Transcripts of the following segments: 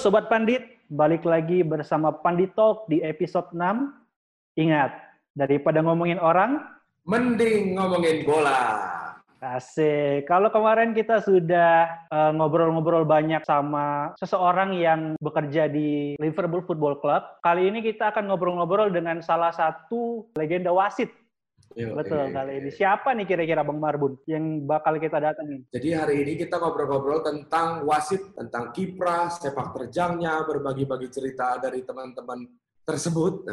Sobat Pandit, balik lagi bersama Pandit Talk di episode 6. Ingat, daripada ngomongin orang, Mending ngomongin bola. asik. Kalau kemarin kita sudah eh, ngobrol-ngobrol banyak sama seseorang yang bekerja di Liverpool Football Club, kali ini kita akan ngobrol-ngobrol dengan salah satu legenda wasit. Yuk, Betul kali ini. Siapa nih kira-kira Bang Marbun yang bakal kita datangin? Jadi hari ini kita ngobrol-ngobrol tentang wasit, tentang kiprah, sepak terjangnya, berbagi-bagi cerita dari teman-teman tersebut.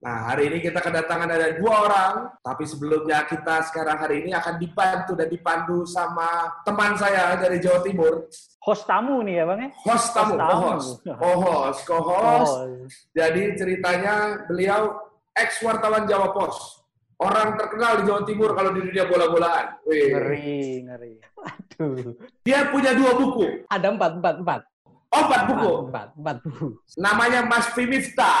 Nah, hari ini kita kedatangan ada dua orang, tapi sebelumnya kita sekarang hari ini akan dibantu dan dipandu sama teman saya dari Jawa Timur, Host tamu nih ya Bang ya? host tamu, Host tamu. co-host, co-host, co-host. Oh, Jadi ceritanya beliau ex wartawan Jawa Pos, orang terkenal di Jawa Timur kalau di dunia bola-bolaan. Wih. ngeri, ngeri. Aduh. Dia punya dua buku, Ada empat, empat, empat. oh, empat buku. Empat, empat buku. Namanya Mas Fimifta.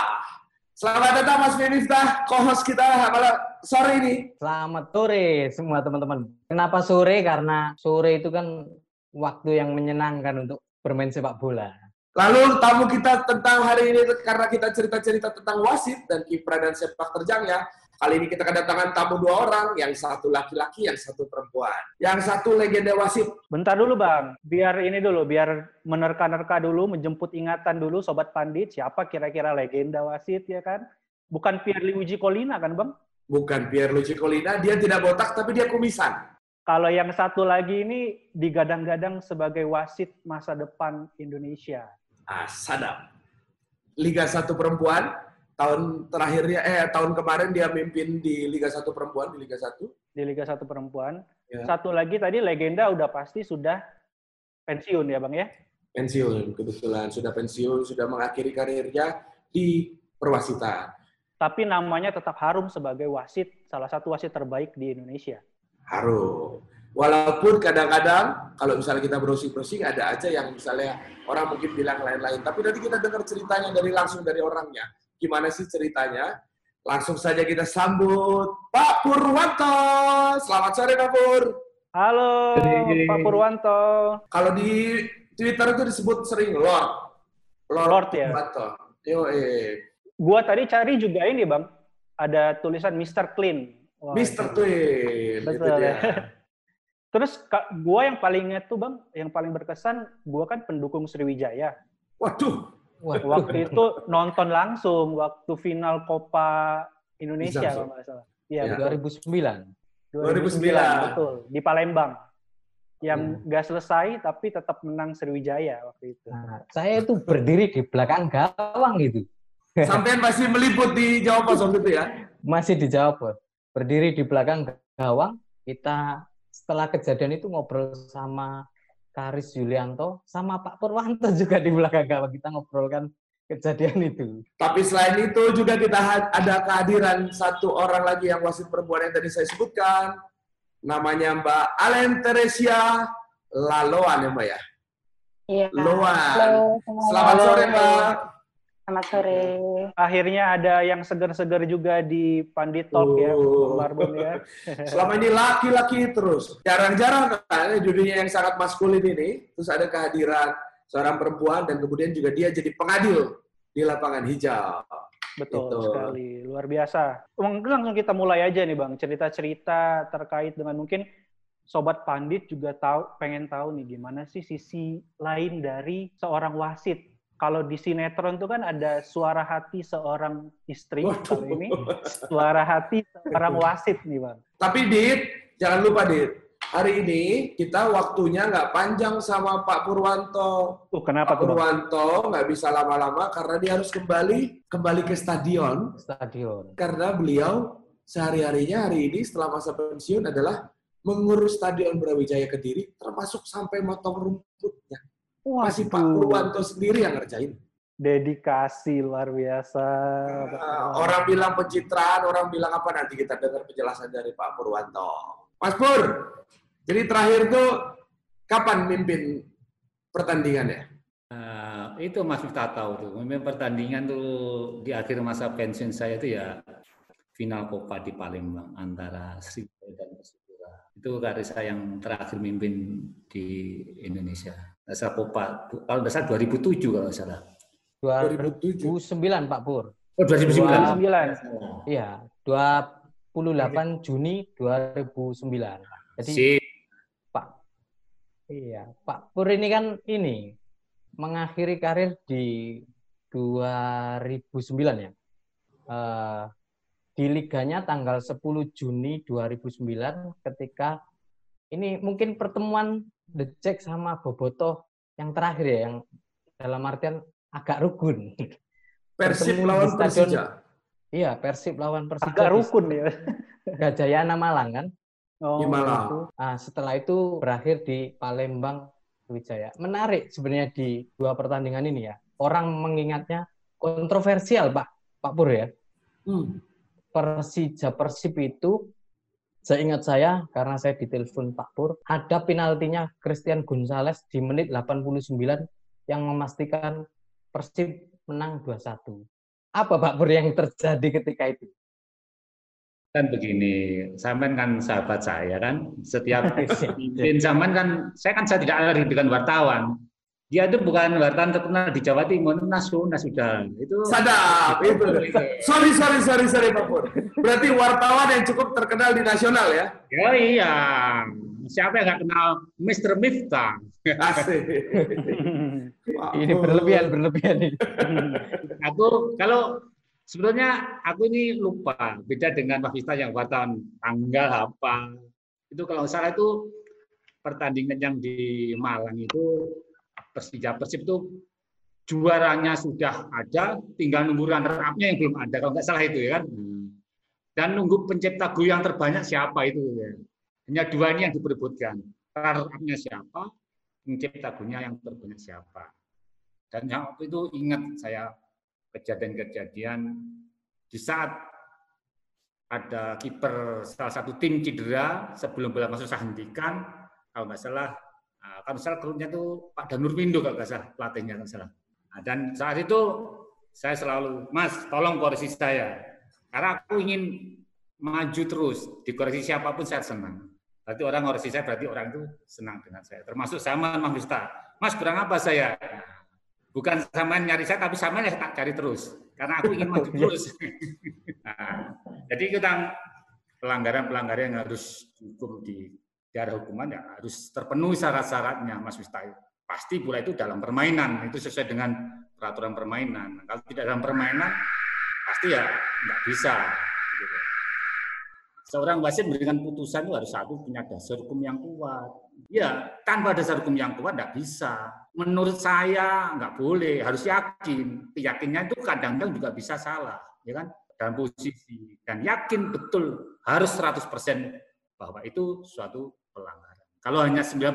Selamat datang Mas Fimifta, co-host kita malam sore ini. Selamat sore semua teman-teman. Kenapa sore? Karena sore itu kan waktu yang menyenangkan untuk bermain sepak bola. Lalu tamu kita tentang hari ini karena kita cerita-cerita tentang wasit dan kiprah dan sepak terjangnya. Kali ini kita kedatangan tamu dua orang, yang satu laki-laki, yang satu perempuan. Yang satu legenda wasit. Bentar dulu Bang, biar ini dulu, biar menerka-nerka dulu, menjemput ingatan dulu Sobat Pandit, siapa kira-kira legenda wasit ya kan? Bukan Pierluigi Colina kan Bang? Bukan Pierluigi Colina, dia tidak botak tapi dia kumisan. Kalau yang satu lagi ini digadang-gadang sebagai wasit masa depan Indonesia. Ah, sadap. Liga 1 perempuan, tahun terakhirnya, eh tahun kemarin dia mimpin di Liga 1 perempuan, di Liga 1. Di Liga 1 Perempuan. Ya. Satu lagi tadi legenda udah pasti sudah pensiun ya Bang ya? Pensiun, kebetulan. Sudah pensiun, sudah mengakhiri karirnya di perwasitan. Tapi namanya tetap harum sebagai wasit, salah satu wasit terbaik di Indonesia. Harum. Walaupun kadang-kadang, kalau misalnya kita browsing-browsing, ada aja yang misalnya orang mungkin bilang lain-lain. Tapi nanti kita dengar ceritanya dari langsung dari orangnya. Gimana sih ceritanya? Langsung saja kita sambut Pak Purwanto. Selamat sore, Pak Pur. Halo Jadi- Pak Purwanto. Kalau di Twitter itu disebut sering Lord. Lord ya? Purwanto. Yo, eh. Gua tadi cari juga ini bang, ada tulisan Mr. Clean. Wah, Mr. itu. Twin. Betul, itu dia. ya. Terus gua yang paling inget tuh bang, yang paling berkesan, gua kan pendukung Sriwijaya. Waduh, Waduh. Waktu itu nonton langsung waktu final Copa Indonesia Bisa, kalau nggak salah. Iya, Ya. betul. 2009. 2009. betul di Palembang. Yang Hmm. nggak selesai tapi tetap menang Sriwijaya waktu itu. Nah, saya itu berdiri di belakang gawang gitu. sampean masih meliput di Jawa Pos waktu itu ya? Masih dijawab, Bos. Berdiri di belakang gawang, kita setelah kejadian itu ngobrol sama Karis Yulianto, sama Pak Purwanto juga di belakang gawang. Kita ngobrolkan kejadian itu. Tapi selain itu juga kita ada kehadiran satu orang lagi yang wasit perempuan yang tadi saya sebutkan. Namanya Mbak Alen Teresia Laloan ya Mbak ya? Iya. Loan. Halo. Selamat sore Mbak. Selamat sore. Akhirnya ada yang seger-seger juga di Pandit Talk ya, Oh. Bang Marbun ya. Selama ini laki-laki terus. Jarang-jarang kan di dunia yang sangat maskulin ini, terus ada kehadiran seorang perempuan dan kemudian juga dia jadi pengadil di lapangan hijau. Betul Itu. sekali, luar biasa. Mungkin langsung kita mulai aja nih Bang, cerita-cerita terkait dengan mungkin Sobat Pandit juga tahu pengen tahu nih gimana sih sisi lain dari seorang wasit. Kalau di sinetron itu kan ada suara hati seorang istri, kalau ini suara hati seorang wasit nih Bang. Tapi Dit, jangan lupa Dit, hari ini kita waktunya nggak panjang sama Pak Purwanto. Uh, kenapa Pak tuh? Purwanto nggak bisa lama-lama karena dia harus kembali kembali ke stadion Stadion. karena beliau sehari-harinya hari ini setelah masa pensiun adalah mengurus stadion Brawijaya Kediri termasuk sampai motong rumputnya. Masih Pak Purwanto sendiri yang ngerjain. dedikasi luar biasa. Ah, orang bilang pencitraan, orang bilang apa nanti kita dengar penjelasan dari Pak Purwanto. Mas Pur, jadi terakhir tuh kapan mimpin pertandingannya? Nah, itu Mas Miftah tahu tuh. Memang pertandingan tuh di akhir masa pensiun saya itu ya final Copa di Palembang antara Sriwijaya dan Persipura. Itu garis saya yang terakhir mimpin di Indonesia. Saya Popa. Kalau nggak salah 2007 kalau nggak salah. 2007. 2009 Pak Pur. Oh 2009. 9. Iya, 28 Juni 2009. Jadi Si Pak Iya, Pak Pur ini kan ini mengakhiri karir di 2009 ya. Eh, di liganya tanggal 10 Juni 2009 ketika ini mungkin pertemuan The Jack sama Boboto yang terakhir ya yang dalam artian agak rukun. Persib lawan stadion- Persija. Iya, Persib lawan Persija Agak rukun ya. Gajayana Malang kan. Oh, Di Malang. Itu. Ah, setelah itu berakhir di Palembang Wijaya. Menarik sebenarnya di dua pertandingan ini ya. Orang mengingatnya kontroversial, Pak. Pak Pur ya. Hmm. Persija Persib itu seingat saya karena saya ditelepon Pak Pur, ada penaltinya Christian Gonzalez di menit 89 yang memastikan Persib menang 2-1. Apa Pak Pur yang terjadi ketika itu? kan begini, Saman kan sahabat saya kan, setiap pimpin Saman kan, saya kan saya tidak alih dengan wartawan. Dia itu bukan wartawan terkenal di Jawa Timur, nasional sudah. Itu Sadap, itu. Sorry, sorry, sorry, sorry Pak Pur. Berarti wartawan yang cukup terkenal di nasional ya? Ya iya, siapa yang nggak kenal Mr. Miftah? Asik. Pak Ini berlebihan, berlebihan ini. Aku kalau sebenarnya aku ini lupa beda dengan Mas Miftah yang wartawan tanggal apa. Itu kalau salah itu pertandingan yang di Malang itu Persija Persib itu juaranya sudah ada, tinggal nunggu runner up-nya yang belum ada kalau nggak salah itu ya kan. Dan nunggu pencipta gol yang terbanyak siapa itu ya. Hanya dua ini yang diperebutkan. Runner up-nya siapa, pencipta golnya yang terbanyak siapa. Dan yang waktu itu ingat saya kejadian-kejadian di saat ada kiper salah satu tim cedera sebelum bola masuk saya hentikan kalau nggak salah ah, kalau salah klubnya itu Pak Danur Windo kalau nggak salah pelatihnya kalau salah. Nah, dan saat itu saya selalu Mas tolong koreksi saya. Karena aku ingin maju terus dikoreksi siapa pun saya senang. Berarti orang koreksi saya berarti orang itu senang dengan saya. Termasuk sama Mas Mas kurang apa saya? Bukan sama nyari saya tapi sama yang tak cari terus. Karena aku ingin maju terus. Nah, jadi kita pelanggaran-pelanggaran yang harus hukum di daerah hukuman ya harus terpenuhi syarat-syaratnya Mas Miftah pasti bola itu dalam permainan itu sesuai dengan peraturan permainan. Kalau tidak dalam permainan pasti ya nggak bisa gitu. seorang wasit memberikan putusan itu harus satu punya dasar hukum yang kuat. Ya tanpa dasar hukum yang kuat nggak bisa. Menurut saya nggak boleh harus yakin. Keyakinnya itu kadang-kadang juga bisa salah ya kan? Dalam posisi. Dan yakin betul harus 100% bahwa itu suatu pelanggaran kalau hanya 99%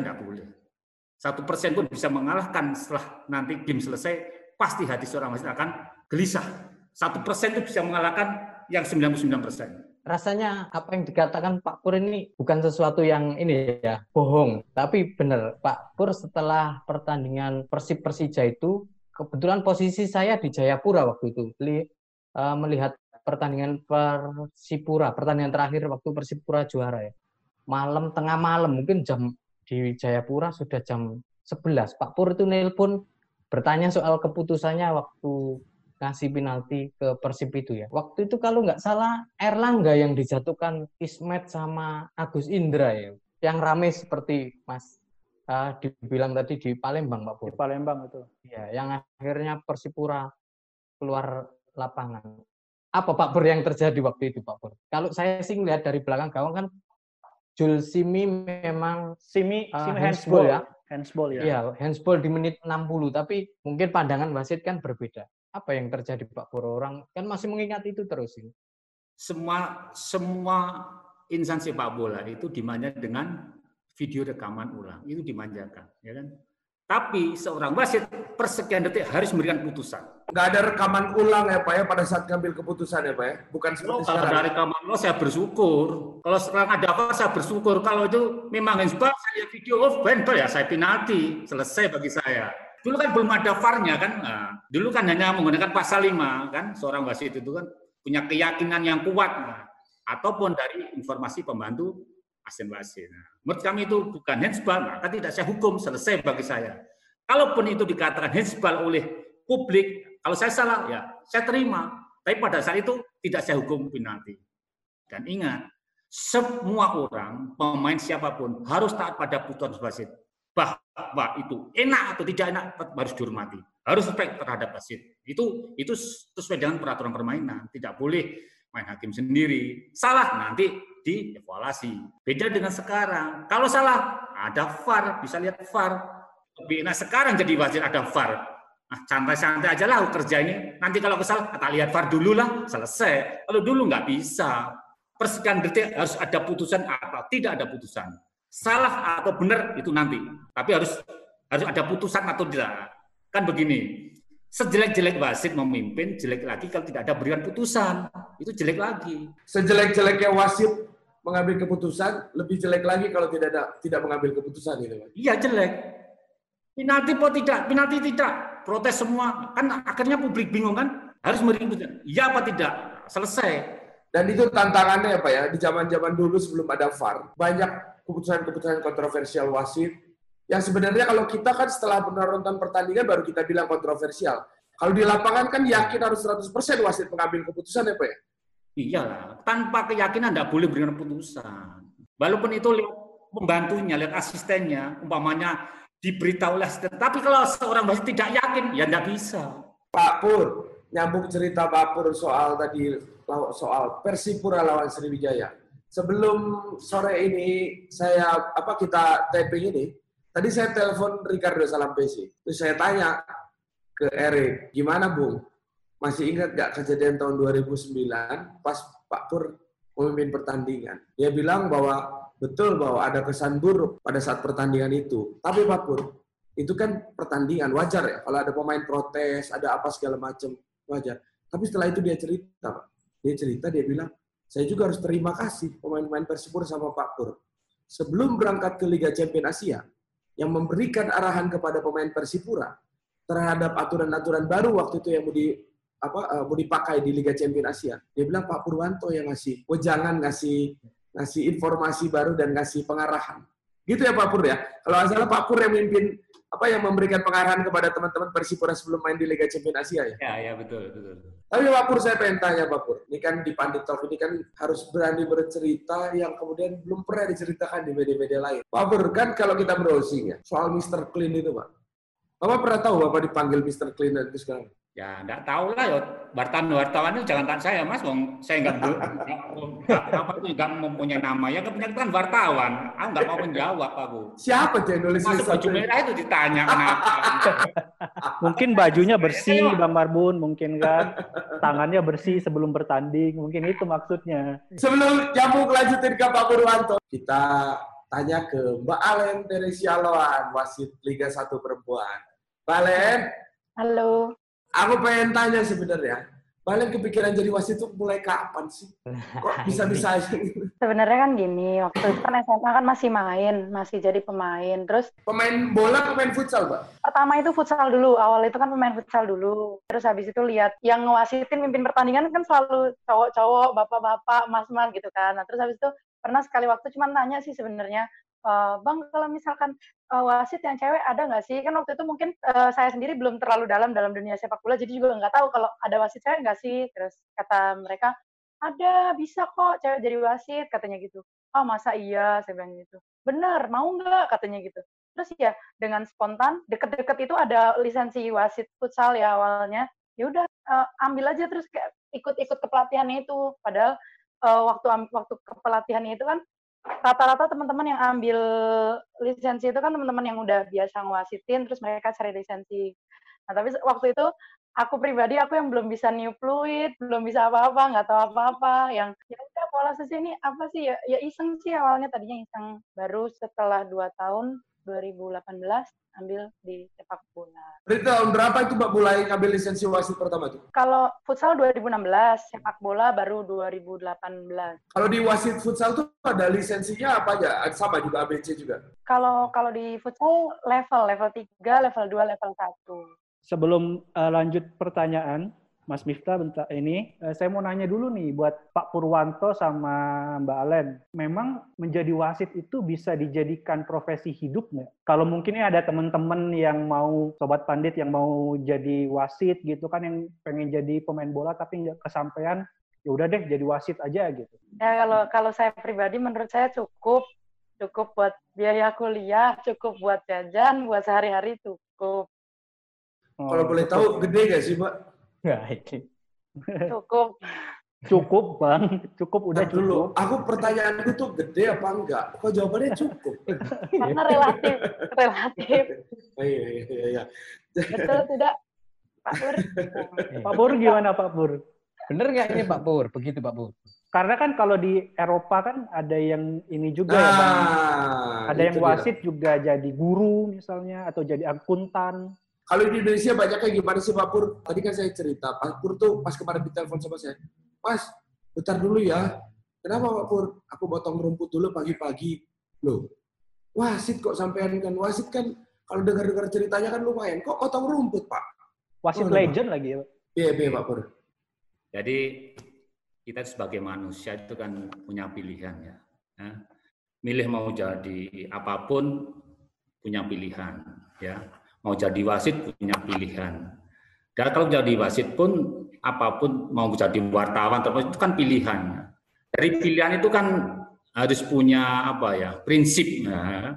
nggak boleh satu persen pun bisa mengalahkan setelah nanti game selesai pasti hati seorang wasit akan gelisah satu persen itu bisa mengalahkan yang 99 persen Rasanya apa yang dikatakan Pak Pur ini bukan sesuatu yang ini ya, bohong. Tapi benar, Pak Pur setelah pertandingan Persib Persija itu, kebetulan posisi saya di Jayapura waktu itu. Eh, melihat pertandingan Persipura, pertandingan terakhir waktu Persipura juara ya. Malam, tengah malam, mungkin jam di Jayapura sudah jam 11. Pak Pur itu nelpon bertanya soal keputusannya waktu ngasih penalti ke Persib itu ya. Waktu itu kalau nggak salah Erlangga yang dijatuhkan Ismet sama Agus Indra ya. Yang rame seperti Mas eh, dibilang tadi di Palembang Pak Pur. Di Palembang itu. Ya, yang akhirnya Persipura keluar lapangan. Apa Pak Pur yang terjadi waktu itu Pak Pur? Kalau saya sih melihat dari belakang gawang kan Jul Simi memang Simi, eh, Simi handsball handsball ya. Handsball ya. Iya, handsball di menit 60, tapi mungkin pandangan wasit kan berbeda. Apa yang terjadi Pak Pur? Orang kan masih mengingat itu terus ini. semua semua instansi sepak bola itu dimanja dengan video rekaman ulang itu dimanjakan ya kan tapi seorang wasit persekian detik harus memberikan putusan Nggak ada rekaman ulang ya Pak ya pada saat ngambil keputusan ya Pak ya? Bukan kalau seperti kalau sekarang. dari rekaman lo saya bersyukur kalau sekarang ada apa saya bersyukur kalau itu memang handsball saya video off handball ya saya penalti selesai bagi saya dulu kan belum ada VAR-nya kan Nah, dulu kan hanya menggunakan pasal 5 kan seorang wasit itu kan punya keyakinan yang kuat Nah, ataupun dari informasi pembantu asisten wasit. Nah, menurut kami itu bukan handsball, maka tidak saya hukum, selesai bagi saya. Kalaupun itu dikatakan handsball oleh publik, kalau saya salah, ya saya terima. Tapi pada saat itu tidak saya hukum penalti. Dan ingat, semua orang, pemain siapa pun, harus taat pada putusan wasit. Bahwa itu enak atau tidak enak, harus dihormati. Harus respect terhadap wasit. Itu itu sesuai dengan peraturan permainan. Tidak boleh main hakim sendiri. Salah nanti dievaluasi. Beda dengan sekarang. Kalau salah, ada VAR, bisa lihat VAR. Lebih enak sekarang jadi wasit ada VAR. Nah, santai-santai aja lah kerja ini. Nanti kalau kesal, tak lihat VAR dulu lah, selesai. Kalau dulu nggak bisa. Persekian detik harus ada putusan atau tidak ada putusan. Salah atau benar itu nanti. Tapi harus harus ada putusan atau tidak. Kan begini, sejelek-jelek wasit memimpin, jelek lagi kalau tidak ada berikan putusan. Itu jelek lagi. Sejelek-jeleknya wasit mengambil keputusan, lebih jelek lagi kalau tidak ada tidak mengambil keputusan gitu. Iya, jelek. Penalti po tidak, penalti tidak, protes semua. Kan akhirnya publik bingung kan? Harus memberi keputusan. Iya apa tidak? Selesai. Dan itu tantangannya apa ya? Di zaman-zaman dulu sebelum ada VAR, banyak keputusan-keputusan kontroversial wasit yang sebenarnya kalau kita kan setelah menonton pertandingan baru kita bilang kontroversial. Kalau di lapangan kan yakin harus 100% wasit mengambil keputusan ya Pak ya? Iyalah, tanpa keyakinan tidak boleh berikan keputusan. Walaupun itu lihat pembantunya, lihat asistennya, umpamanya diberitahu asisten. Tapi kalau seorang wasit tidak yakin, ya tidak bisa. Pak Pur, nyambung cerita Pak Pur soal tadi soal Persipura lawan Sriwijaya. Sebelum sore ini saya apa kita taping ini, tadi saya telepon Ricardo Salampesi. Terus saya tanya ke Erik, gimana Bung? Masih ingat gak kejadian tahun 2009 pas Pak Pur memimpin pertandingan? Dia bilang bahwa betul bahwa ada kesan buruk pada saat pertandingan itu. Tapi Pak Pur, itu kan pertandingan wajar ya. Kalau ada pemain protes, ada apa segala macam wajar. Tapi setelah itu dia cerita, Pak dia cerita, dia bilang, saya juga harus terima kasih pemain-pemain Persipura sama Pak Pur. Sebelum berangkat ke Liga Champion Asia, yang memberikan arahan kepada pemain Persipura terhadap aturan-aturan baru waktu itu yang mau di apa uh, mau dipakai di Liga Champion Asia. Dia bilang Pak Purwanto yang ngasih, oh jangan ngasih ngasih informasi baru dan ngasih pengarahan. Gitu ya Pak Pur ya. Kalau nggak salah Pak Pur yang memimpin apa yang memberikan pengarahan kepada teman-teman Persipura sebelum main di Liga Champions Asia ya? Ya, ya betul, betul. Tapi Pak Pur saya pengen tanya Pak Pur, ini kan di Pandit Talk ini kan harus berani bercerita yang kemudian belum pernah diceritakan di media-media lain. Pak Pur, kan kalau kita browsing ya, soal Mr. Clean itu Pak. Bapak pernah tahu Bapak dipanggil Mr. Clean itu sekarang? Ya, enggak tahu lah ya. Wartawan wartawan itu jangan tanya saya, Mas. Wong saya enggak apa itu enggak mempunyai nama. Ya kebanyakan kan wartawan. Aku enggak mau menjawab aku. Siapa yang nulis Masuk baju merah itu ditanya kenapa. mungkin bajunya bersih, Bang Marbun, mungkin kan. Tangannya bersih sebelum bertanding. Mungkin itu maksudnya. Sebelum nyambung lanjutin ke Pak Purwanto, kita tanya ke Mbak Alen dari Sialoan, wasit Liga 1 Perempuan. Mbak Alen. Halo. Aku pengen tanya sebenarnya, balik kepikiran jadi wasit itu mulai kapan sih? Kok bisa-bisa aja gitu? Sebenarnya kan gini, waktu itu kan SMA kan masih main, masih jadi pemain. Terus Pemain bola, pemain futsal, Mbak? pertama itu futsal dulu, awal itu kan pemain futsal dulu. Terus habis itu lihat yang ngewasitin mimpin pertandingan kan selalu cowok-cowok, bapak-bapak, mas-mas gitu kan. Nah, terus habis itu pernah sekali waktu cuma tanya sih sebenarnya, Uh, bang kalau misalkan uh, wasit yang cewek ada nggak sih? Kan waktu itu mungkin uh, saya sendiri belum terlalu dalam dalam dunia sepak bola jadi juga nggak tahu kalau ada wasit cewek nggak sih? Terus kata mereka ada bisa kok cewek jadi wasit katanya gitu. Oh masa iya? Saya bilang gitu. Bener mau nggak? katanya gitu. Terus ya dengan spontan deket-deket itu ada lisensi wasit futsal ya awalnya. Ya udah uh, ambil aja terus ikut-ikut kepelatihannya itu. Padahal uh, waktu waktu kepelatihannya itu kan rata-rata teman-teman yang ambil lisensi itu kan teman-teman yang udah biasa ngewasitin terus mereka cari lisensi. Nah, tapi waktu itu aku pribadi aku yang belum bisa new fluid, belum bisa apa-apa, nggak tahu apa-apa, yang ya udah pola ini apa sih ya ya iseng sih awalnya tadinya iseng. Baru setelah dua tahun 2018 ambil di sepak bola. Berarti tahun berapa itu Mbak mulai ngambil lisensi wasit pertama itu? Kalau futsal 2016, sepak bola baru 2018. Kalau di wasit futsal tuh ada lisensinya apa aja? Sama juga ABC juga? Kalau kalau di futsal level, level 3, level 2, level 1. Sebelum uh, lanjut pertanyaan, Mas Miftah bentar ini eh, saya mau nanya dulu nih buat Pak Purwanto sama Mbak Alen. Memang menjadi wasit itu bisa dijadikan profesi hidup nggak? Kalau mungkin ya ada teman-teman yang mau sobat pandit yang mau jadi wasit gitu kan yang pengen jadi pemain bola tapi nggak kesampaian ya udah deh jadi wasit aja gitu. Ya kalau kalau saya pribadi menurut saya cukup cukup buat biaya kuliah, cukup buat jajan, buat sehari-hari cukup. Oh, Kalau boleh tahu gede gak sih, Mbak? Nah, ini. Cukup. cukup bang, cukup udah dulu, cukup. aku pertanyaanku tuh gede apa enggak? Kok jawabannya cukup? Karena relatif, relatif. Oh, iya, iya, iya, iya. Betul tidak? Pak Pur? Pak Pur gimana Pak Pur? Bener nggak ini Pak Pur? Begitu Pak Pur. Karena kan kalau di Eropa kan ada yang ini juga ya bang. Nah, Ada yang dia. wasit juga jadi guru misalnya atau jadi akuntan. Kalau di Indonesia banyaknya gimana sih Pak Pur? Tadi kan saya cerita, Pak Pur tuh pas kemarin ditelepon sama saya, Mas, bentar dulu ya. Kenapa Pak Pur? Aku potong rumput dulu pagi-pagi. Loh, wasit kok sampean kan? Wasit kan kalau dengar-dengar ceritanya kan lumayan. Kok potong rumput, Pak? Wasit Oh, legend lagi ya. Pak. Iya, iya Pak Pur. Jadi kita sebagai manusia itu kan punya pilihan ya. Ya. Milih mau jadi apa pun punya pilihan ya. Mau jadi wasit punya pilihan. Dan kalau jadi wasit pun apa pun mau jadi wartawan apa, itu kan pilihan. Dari pilihan itu kan harus punya apa ya prinsip, ya.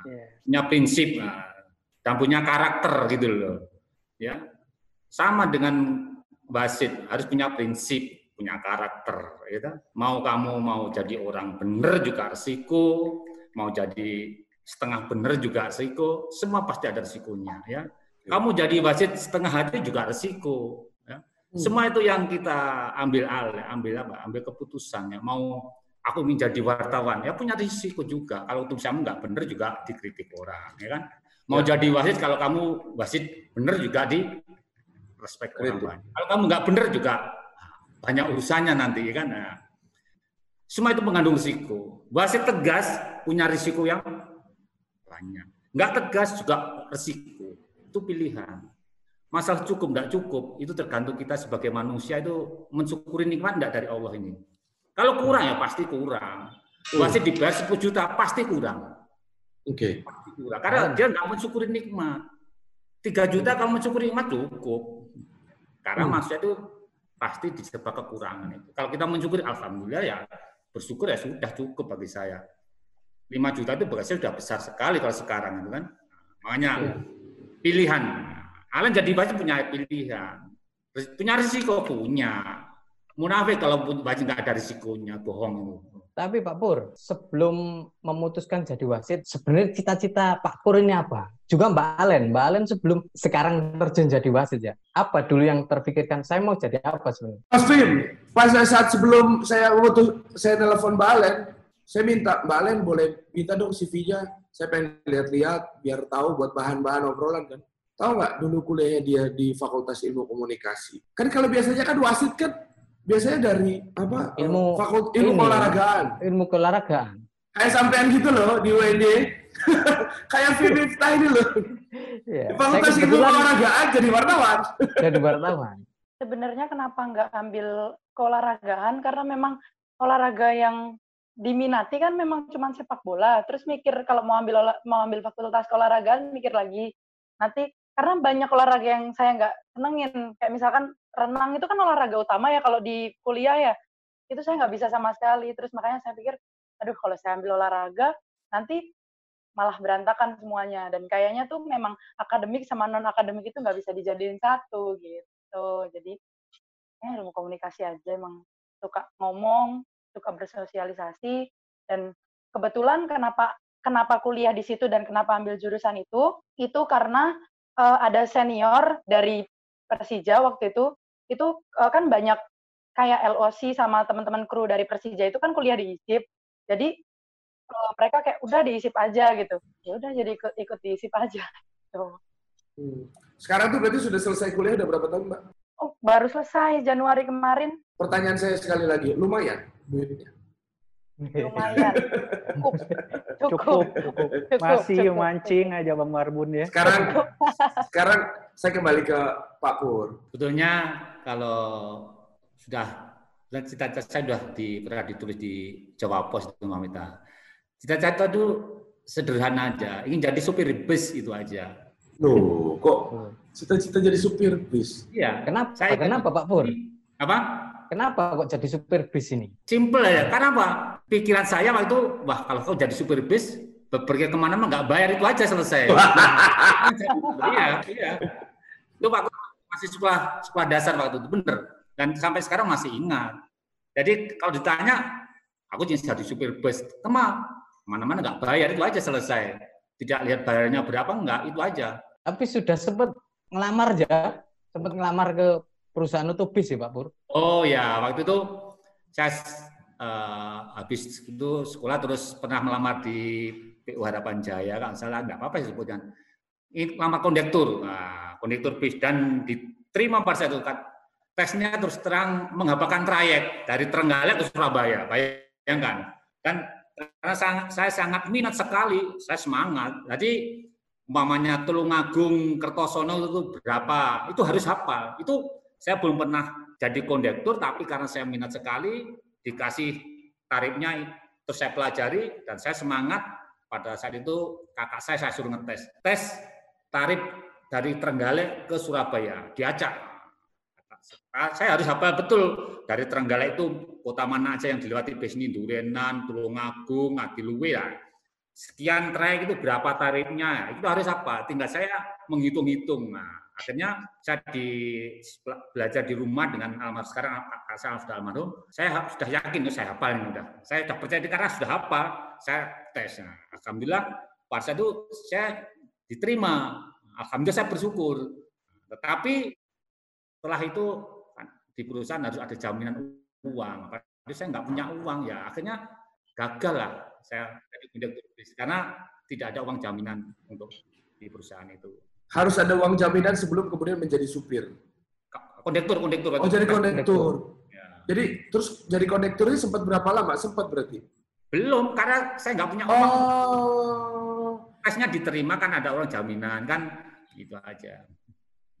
Iya. punya prinsip nah, dan punya karakter gitu loh. Ya, sama dengan wasit harus punya prinsip, punya karakter, ya kan? Mau kamu mau jadi orang bener juga resiko, mau jadi setengah bener juga resiko, semua pasti ada resikonya, ya. Kamu jadi wasit setengah hati juga resiko, ya. Semua itu yang kita ambil alih, ambil apa? Ambil keputusan ya. Mau aku ingin jadi wartawan, ya punya risiko juga. Kalau tulisanmu nggak bener juga dikritik orang, ya kan? Mau jadi wasit, kalau kamu wasit bener juga di respect orang banyak. Kalau kamu nggak bener juga banyak urusannya nanti, ya kan? Nah, semua itu mengandung risiko. Wasit tegas punya risiko yang banyak. Nggak tegas juga risiko. Itu pilihan. Masalah cukup nggak cukup itu tergantung kita sebagai manusia itu mensyukuri nikmat nggak dari Allah ini. Kalau kurang ya pasti kurang. Wasit dibayar 10 juta pasti kurang. Oke. Pasti kurang. Karena dia nggak mensyukuri nikmat. 3 juta kamu mensyukuri nikmat cukup. Karena Hmm. manusia itu pasti diserba kekurangan itu. Kalau kita mensyukuri alhamdulillah ya bersyukur ya sudah cukup bagi saya. 5 juta itu saya sudah besar sekali kalau sekarang itu kan. Makanya pilihan. Alan jadi pasti punya pilihan. Punya risiko punya. Munafik kalau pun pasti nggak ada risikonya, bohong itu. Tapi Pak Pur, sebelum memutuskan jadi wasit, sebenarnya cita-cita Pak Pur ini apa? Juga Mbak Alen, Mbak Alen sebelum sekarang terjun jadi wasit ya. Apa dulu yang terpikirkan saya mau jadi apa sebenarnya? Mas Fim, pas saat sebelum saya waktu saya telepon Mbak Alen, saya minta Mbak Alen boleh minta dong CV-nya. Saya pengen lihat-lihat biar tahu buat bahan-bahan obrolan kan. Tahu nggak dulu kuliahnya dia di Fakultas Ilmu Komunikasi. Kan kalau biasanya kan wasit kan biasanya dari apa? Ilmu- Fakult ilmu olahragaan. Ilmu keolahragaan. Kayak sampean gitu loh di UND. Kayak Miftah ini loh. Ya, Di saya Fakultas Ilmu Olahragaan jadi wartawan. jadi wartawan. Sebenarnya kenapa nggak ambil keolahragaan? Karena memang olahraga yang diminati kan memang cuma sepak bola. Terus mikir kalau mau ambil mau ambil fakultas keolahragaan mikir lagi. Nanti karena banyak olahraga yang saya nggak senengin. Kayak misalkan renang itu kan olahraga utama ya kalau di kuliah ya. Itu saya nggak bisa sama sekali. Terus makanya saya pikir, aduh kalau saya ambil olahraga nanti malah berantakan semuanya. Dan kayaknya tuh memang akademik sama non akademik itu nggak bisa dijadiin satu gitu. Jadi eh ilmu komunikasi aja emang suka ngomong, suka bersosialisasi dan kebetulan kenapa kenapa kuliah di situ dan kenapa ambil jurusan itu itu karena eh, ada senior dari Persija waktu itu itu eh, kan banyak kayak LOC sama teman-teman kru dari Persija itu kan kuliah di ISIP jadi eh, mereka kayak udah di ISIP aja gitu ya udah jadi ikut ikut di ISIP aja gitu. Hmm. Sekarang tuh berarti sudah selesai kuliah udah berapa tahun, Mbak? Oh baru selesai Januari kemarin Pertanyaan saya sekali lagi, lumayan duitnya. lumayan cukup Cukup, cukup cukup. Masih cukup. mancing aja Bang Marbun ya. Sekarang sekarang saya kembali ke Pak Pur. Sebetulnya kalau sudah cita-cita saya sudah di, pernah ditulis di Jawa Pos itu Mamita. Cita-cita itu sederhana aja, ingin jadi supir bus itu aja. Loh, kok cita-cita jadi supir bis? Iya. Kenapa? Saya Kenapa Pak Pur? Apa? Kenapa kok jadi supir bis ini? Simple aja. Karena apa? Pikiran saya waktu itu, wah kalau kau jadi supir bis, pergi ke mana-mana nggak bayar itu aja selesai. iya, iya. Itu waktu masih sekolah sekolah dasar waktu itu bener. Dan sampai sekarang masih ingat. Jadi kalau ditanya, aku jadi supir bus, teman, mana-mana nggak bayar itu aja selesai. Tidak lihat bayarnya berapa enggak, itu aja. Tapi sudah sempat ngelamar ya, sempat ngelamar ke perusahaan itu bis ya Pak Pur? Oh ya, waktu itu saya uh, habis itu sekolah terus pernah melamar di PU Harapan Jaya, kan salah nggak apa-apa sebutnya. Ini lama kondektur, nah, kondektur bis dan diterima pada saat itu kan tesnya terus terang menghapakan trayek dari Trenggalek ke Surabaya, bayangkan. Dan karena saya sangat minat sekali, saya semangat. Jadi umpamanya Tulungagung, Kertosono itu berapa, itu harus hafal. Itu saya belum pernah jadi kondektur, tapi karena saya minat sekali, dikasih tarifnya, terus saya pelajari, dan saya semangat. Pada saat itu kakak saya saya suruh ngetes. Tes tarif dari Trenggalek ke Surabaya, diacak. Saya harus hafal betul dari Trenggalek itu kota mana aja yang dilewati bis ini, Durenan, Tulungagung, Adiluwe ya. Sekian trayek itu berapa tarifnya, itu harus apa? Tinggal saya menghitung-hitung. Nah, akhirnya saya di belajar di rumah dengan almarhum sekarang saya sudah almarhum. Saya sudah yakin saya hafal ini udah saya sudah percaya karena sudah hafal saya tes. Nah, alhamdulillah saat itu saya diterima. Alhamdulillah saya bersyukur. Tetapi setelah itu kan, di perusahaan harus ada jaminan uang. Tapi saya nggak punya uang. Ya akhirnya gagal lah saya jadi karena tidak ada uang jaminan untuk di perusahaan itu harus ada uang jaminan sebelum kemudian menjadi supir. Kondektur, kondektur. Oh, jadi kondektur. Ya. Jadi terus jadi kondektur ini sempat berapa lama? Sempat berarti? Belum, karena saya nggak punya uang. Oh. Tesnya diterima kan ada orang jaminan kan, itu aja.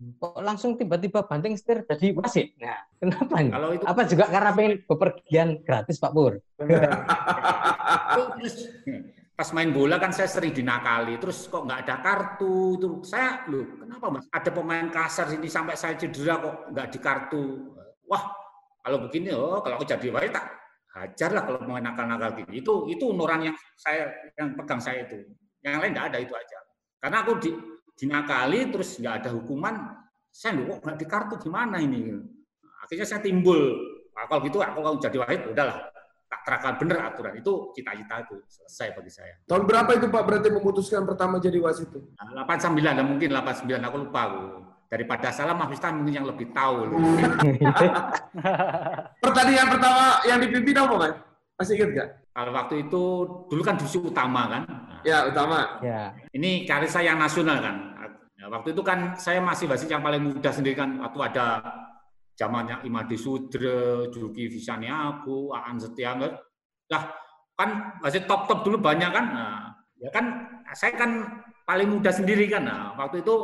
Kok langsung tiba-tiba banting setir jadi wasit? Nah, kenapa nih? Kalau itu... Apa juga karena pengen bepergian gratis Pak Pur? pas main bola kan saya sering dinakali, terus kok nggak ada kartu, itu saya loh kenapa mas? Ada pemain kasar sini sampai saya cedera kok nggak di kartu. Wah kalau begini oh kalau aku jadi wasit tak hajar lah kalau mau nakal-nakal gini. Itu itu nurani yang saya yang pegang saya itu. Yang lain nggak ada itu aja. Karena aku di, dinakali terus nggak ada hukuman, saya kok nggak di kartu gimana ini? Akhirnya saya timbul. Nah, kalau gitu aku kalau jadi wasit udahlah tak terapkan benar aturan itu cita-cita itu selesai bagi saya. Tahun berapa itu Pak berarti memutuskan pertama jadi wasit itu? Nah, 89 dan mungkin 89 aku lupa aku. Daripada salah Mas Miftah mungkin yang lebih tahu. Pertandingan pertama yang dipimpin apa Mas? Masih ingat nggak? Kalau waktu itu dulu kan divisi utama kan? Ya utama. Ya. Ini karir saya yang nasional kan. Ya, waktu itu kan saya masih wasit yang paling muda sendiri kan. Waktu ada zamannya Imadi Sudre, Julki Visaniaku, Aan Setianger. Lah, kan masih top-top dulu banyak kan. Nah, ya kan saya kan paling muda sendiri kan. Nah, waktu itu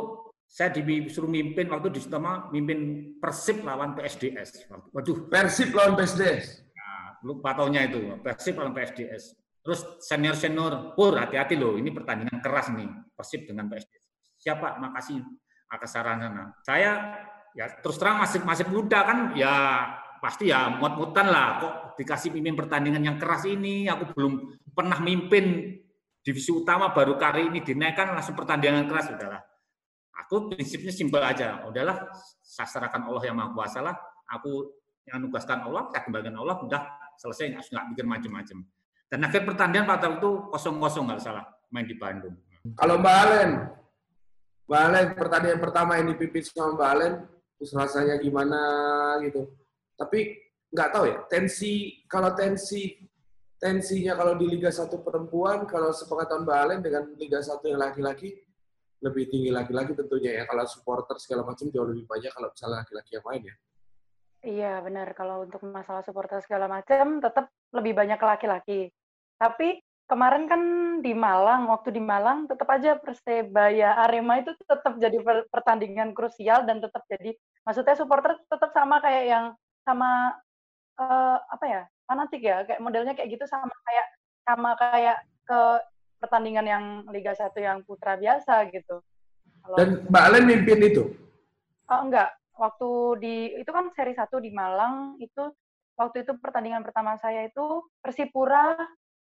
saya disuruh mimpin waktu di Sutama mimpin Persib lawan PSDS. Waduh, Persib lawan PSDS. Nah, lupa tahunnya itu, Persib lawan PSDS. Terus senior-senior, pur hati-hati loh, ini pertandingan keras nih, Persib dengan PSDS. Siapa? Makasih atas sarannya. Nah, saya ya terus terang masih masih muda kan ya pasti ya mut-mutan lah kok dikasih mimpin pertandingan yang keras ini aku belum pernah mimpin divisi utama baru kali ini dinaikkan langsung pertandingan keras udahlah aku prinsipnya simpel aja udahlah sasarakan Allah yang maha kuasa lah aku yang nugaskan Allah saya kembalikan Allah udah selesai nggak mikir macam-macam dan akhir pertandingan pada itu kosong kosong nggak salah main di Bandung kalau Mbak Alen Mbak Alen pertandingan pertama yang dipimpin sama Mbak Alen terus rasanya gimana gitu. Tapi nggak tahu ya, tensi kalau tensi tensinya kalau di Liga 1 perempuan, kalau sepengetahuan Mbak Alen dengan Liga 1 yang laki-laki lebih tinggi laki-laki tentunya ya. Kalau supporter segala macam jauh lebih banyak kalau misalnya laki-laki yang main ya. Iya benar. Kalau untuk masalah supporter segala macam tetap lebih banyak laki-laki. Tapi kemarin kan di Malang, waktu di Malang tetap aja Persebaya Arema itu tetap jadi pertandingan krusial dan tetap jadi Maksudnya supporter tetap sama kayak yang sama uh, apa ya fanatik ya kayak modelnya kayak gitu sama kayak sama kayak ke pertandingan yang Liga 1 yang putra biasa gitu. Kalau Dan Mbak Alen mimpin itu? Oh enggak, waktu di itu kan seri 1 di Malang itu waktu itu pertandingan pertama saya itu Persipura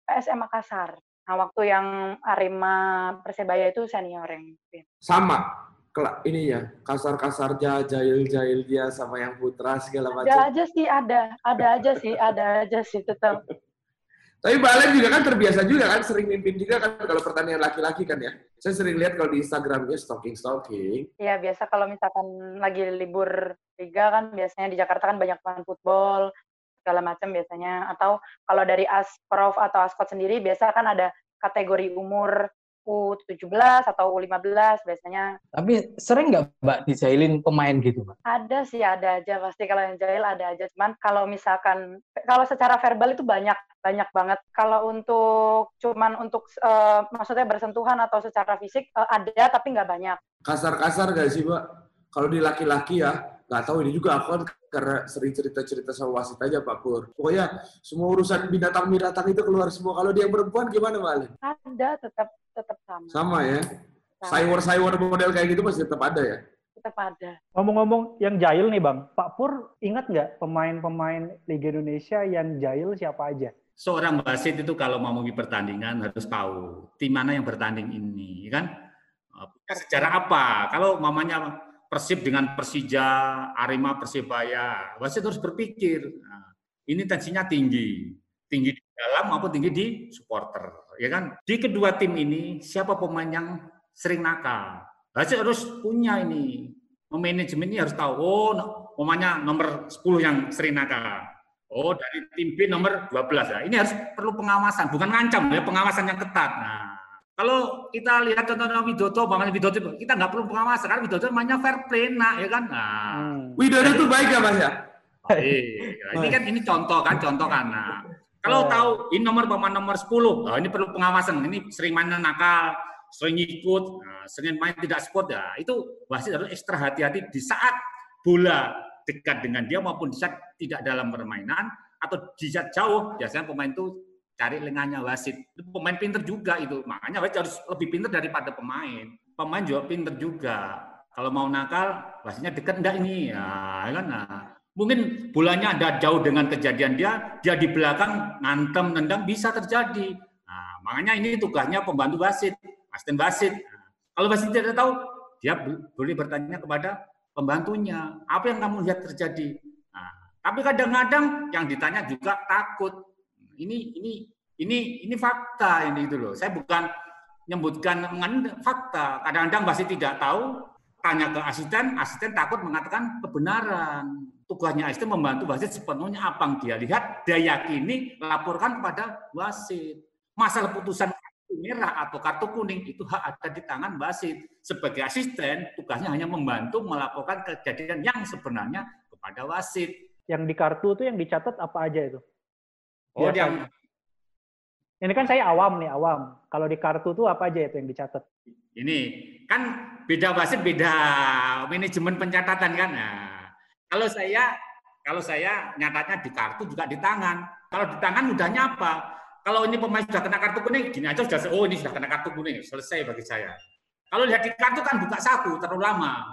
PSM Makassar. Nah, waktu yang Arema Persebaya itu senior yang. Sama ini ya kasar-kasarnya jahil-jahil dia sama yang putra segala macam. Ada aja sih ada, ada aja sih, ada aja sih tetap. Tapi Balen juga kan terbiasa juga kan, sering mimpin juga kan kalau pertandingan laki-laki kan ya. Saya sering lihat kalau di Instagramnya stalking-stalking. Iya, biasa kalau misalkan lagi libur liga kan biasanya di Jakarta kan banyak main football, segala macam biasanya. Atau kalau dari Asprof atau Askot sendiri biasa kan ada kategori umur U17 atau U15 biasanya. Tapi sering nggak Mbak dijailin pemain gitu Mbak? Ada sih, ada aja. Pasti kalau yang jahil ada aja. Cuman kalau misalkan, kalau secara verbal itu banyak, banyak banget. Kalau untuk, cuman untuk, uh, maksudnya bersentuhan atau secara fisik, uh, ada tapi nggak banyak. Kasar-kasar nggak sih Mbak? Kalau di laki-laki ya, nggak tahu ini juga aku kan karena sering cerita-cerita sama wasit aja Pak Pur. Pokoknya semua urusan binatang-binatang itu keluar semua. Kalau dia perempuan gimana Mbak? Ada, tetap tetap sama. Sama ya? Cyber-cyber model kayak gitu pasti tetap ada ya? Tetap ada. Ngomong-ngomong yang jahil nih Bang, Pak Pur ingat nggak pemain-pemain Liga Indonesia yang jahil siapa aja? Seorang wasit itu kalau mau mengikuti pertandingan harus tahu tim mana yang bertanding ini, kan? Secara apa? Kalau mamanya Persib dengan Persija, Arema Persibaya. Wasit harus berpikir, nah, ini tensinya tinggi, tinggi di dalam maupun tinggi di supporter, ya kan? Di kedua tim ini siapa pemain yang sering nakal? Wasit harus punya ini, manajemen ini harus tahu, oh pemainnya nomor 10 yang sering nakal. Oh, dari tim B nomor 12 ya. Ini harus perlu pengawasan, bukan ngancam ya, pengawasan yang ketat. Nah, kalau kita lihat contohnya Widodo, Bang Widodo, kita nggak perlu pengawasan karena Widodo mainnya fair play, nak, ya kan? Nah, hmm. Widodo itu baik ya, Mas ya? Baik. Ini kan ini contoh kan, contoh kan. Nah, kalau tahu ini nomor pemain nomor 10, oh, ini perlu pengawasan. Ini sering main nakal, sering ikut, nah, sering main tidak sport ya. Itu wasit harus ekstra hati-hati di saat bola dekat dengan dia maupun di saat tidak dalam permainan atau di saat jauh. Biasanya pemain itu cari lengannya wasit. Itu pemain pinter juga itu. Makanya wasit harus lebih pinter daripada pemain. Pemain juga pinter juga. Kalau mau nakal, wasitnya dekat enggak ini? Ya, kan? Nah, mungkin bolanya ada jauh dengan kejadian dia, dia di belakang ngantem, nendang bisa terjadi. Nah, makanya ini tugasnya pembantu wasit, asisten wasit. Nah, kalau wasit tidak tahu, dia boleh bertanya kepada pembantunya, apa yang kamu lihat terjadi? Nah, tapi kadang-kadang yang ditanya juga takut ini ini ini ini fakta ini itu loh. Saya bukan menyebutkan fakta. Kadang-kadang masih tidak tahu, tanya ke asisten, asisten takut mengatakan kebenaran. Tugasnya asisten membantu wasit sepenuhnya apa yang dia lihat, dia yakini, laporkan kepada wasit. Masalah putusan kartu merah atau kartu kuning itu hak ada di tangan wasit. Sebagai asisten, tugasnya hanya membantu melaporkan kejadian yang sebenarnya kepada wasit. Yang di kartu itu yang dicatat apa aja itu? Oh, yang ini kan saya awam nih, awam. Kalau di kartu tuh apa aja itu yang dicatat? Ini kan beda wasit, beda manajemen pencatatan kan. Nah, kalau saya kalau saya nyatatnya di kartu juga di tangan. Kalau di tangan mudahnya apa? Kalau ini pemain sudah kena kartu kuning, gini aja sudah oh ini sudah kena kartu kuning, selesai bagi saya. Kalau lihat di kartu kan buka saku terlalu lama.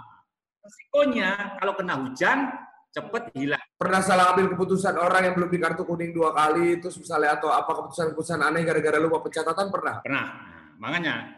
Resikonya kalau kena hujan cepet hilang. Pernah salah ambil keputusan orang yang belum di kartu kuning dua kali, terus misalnya atau apa keputusan-keputusan aneh gara-gara lupa pencatatan pernah? Pernah. Nah, makanya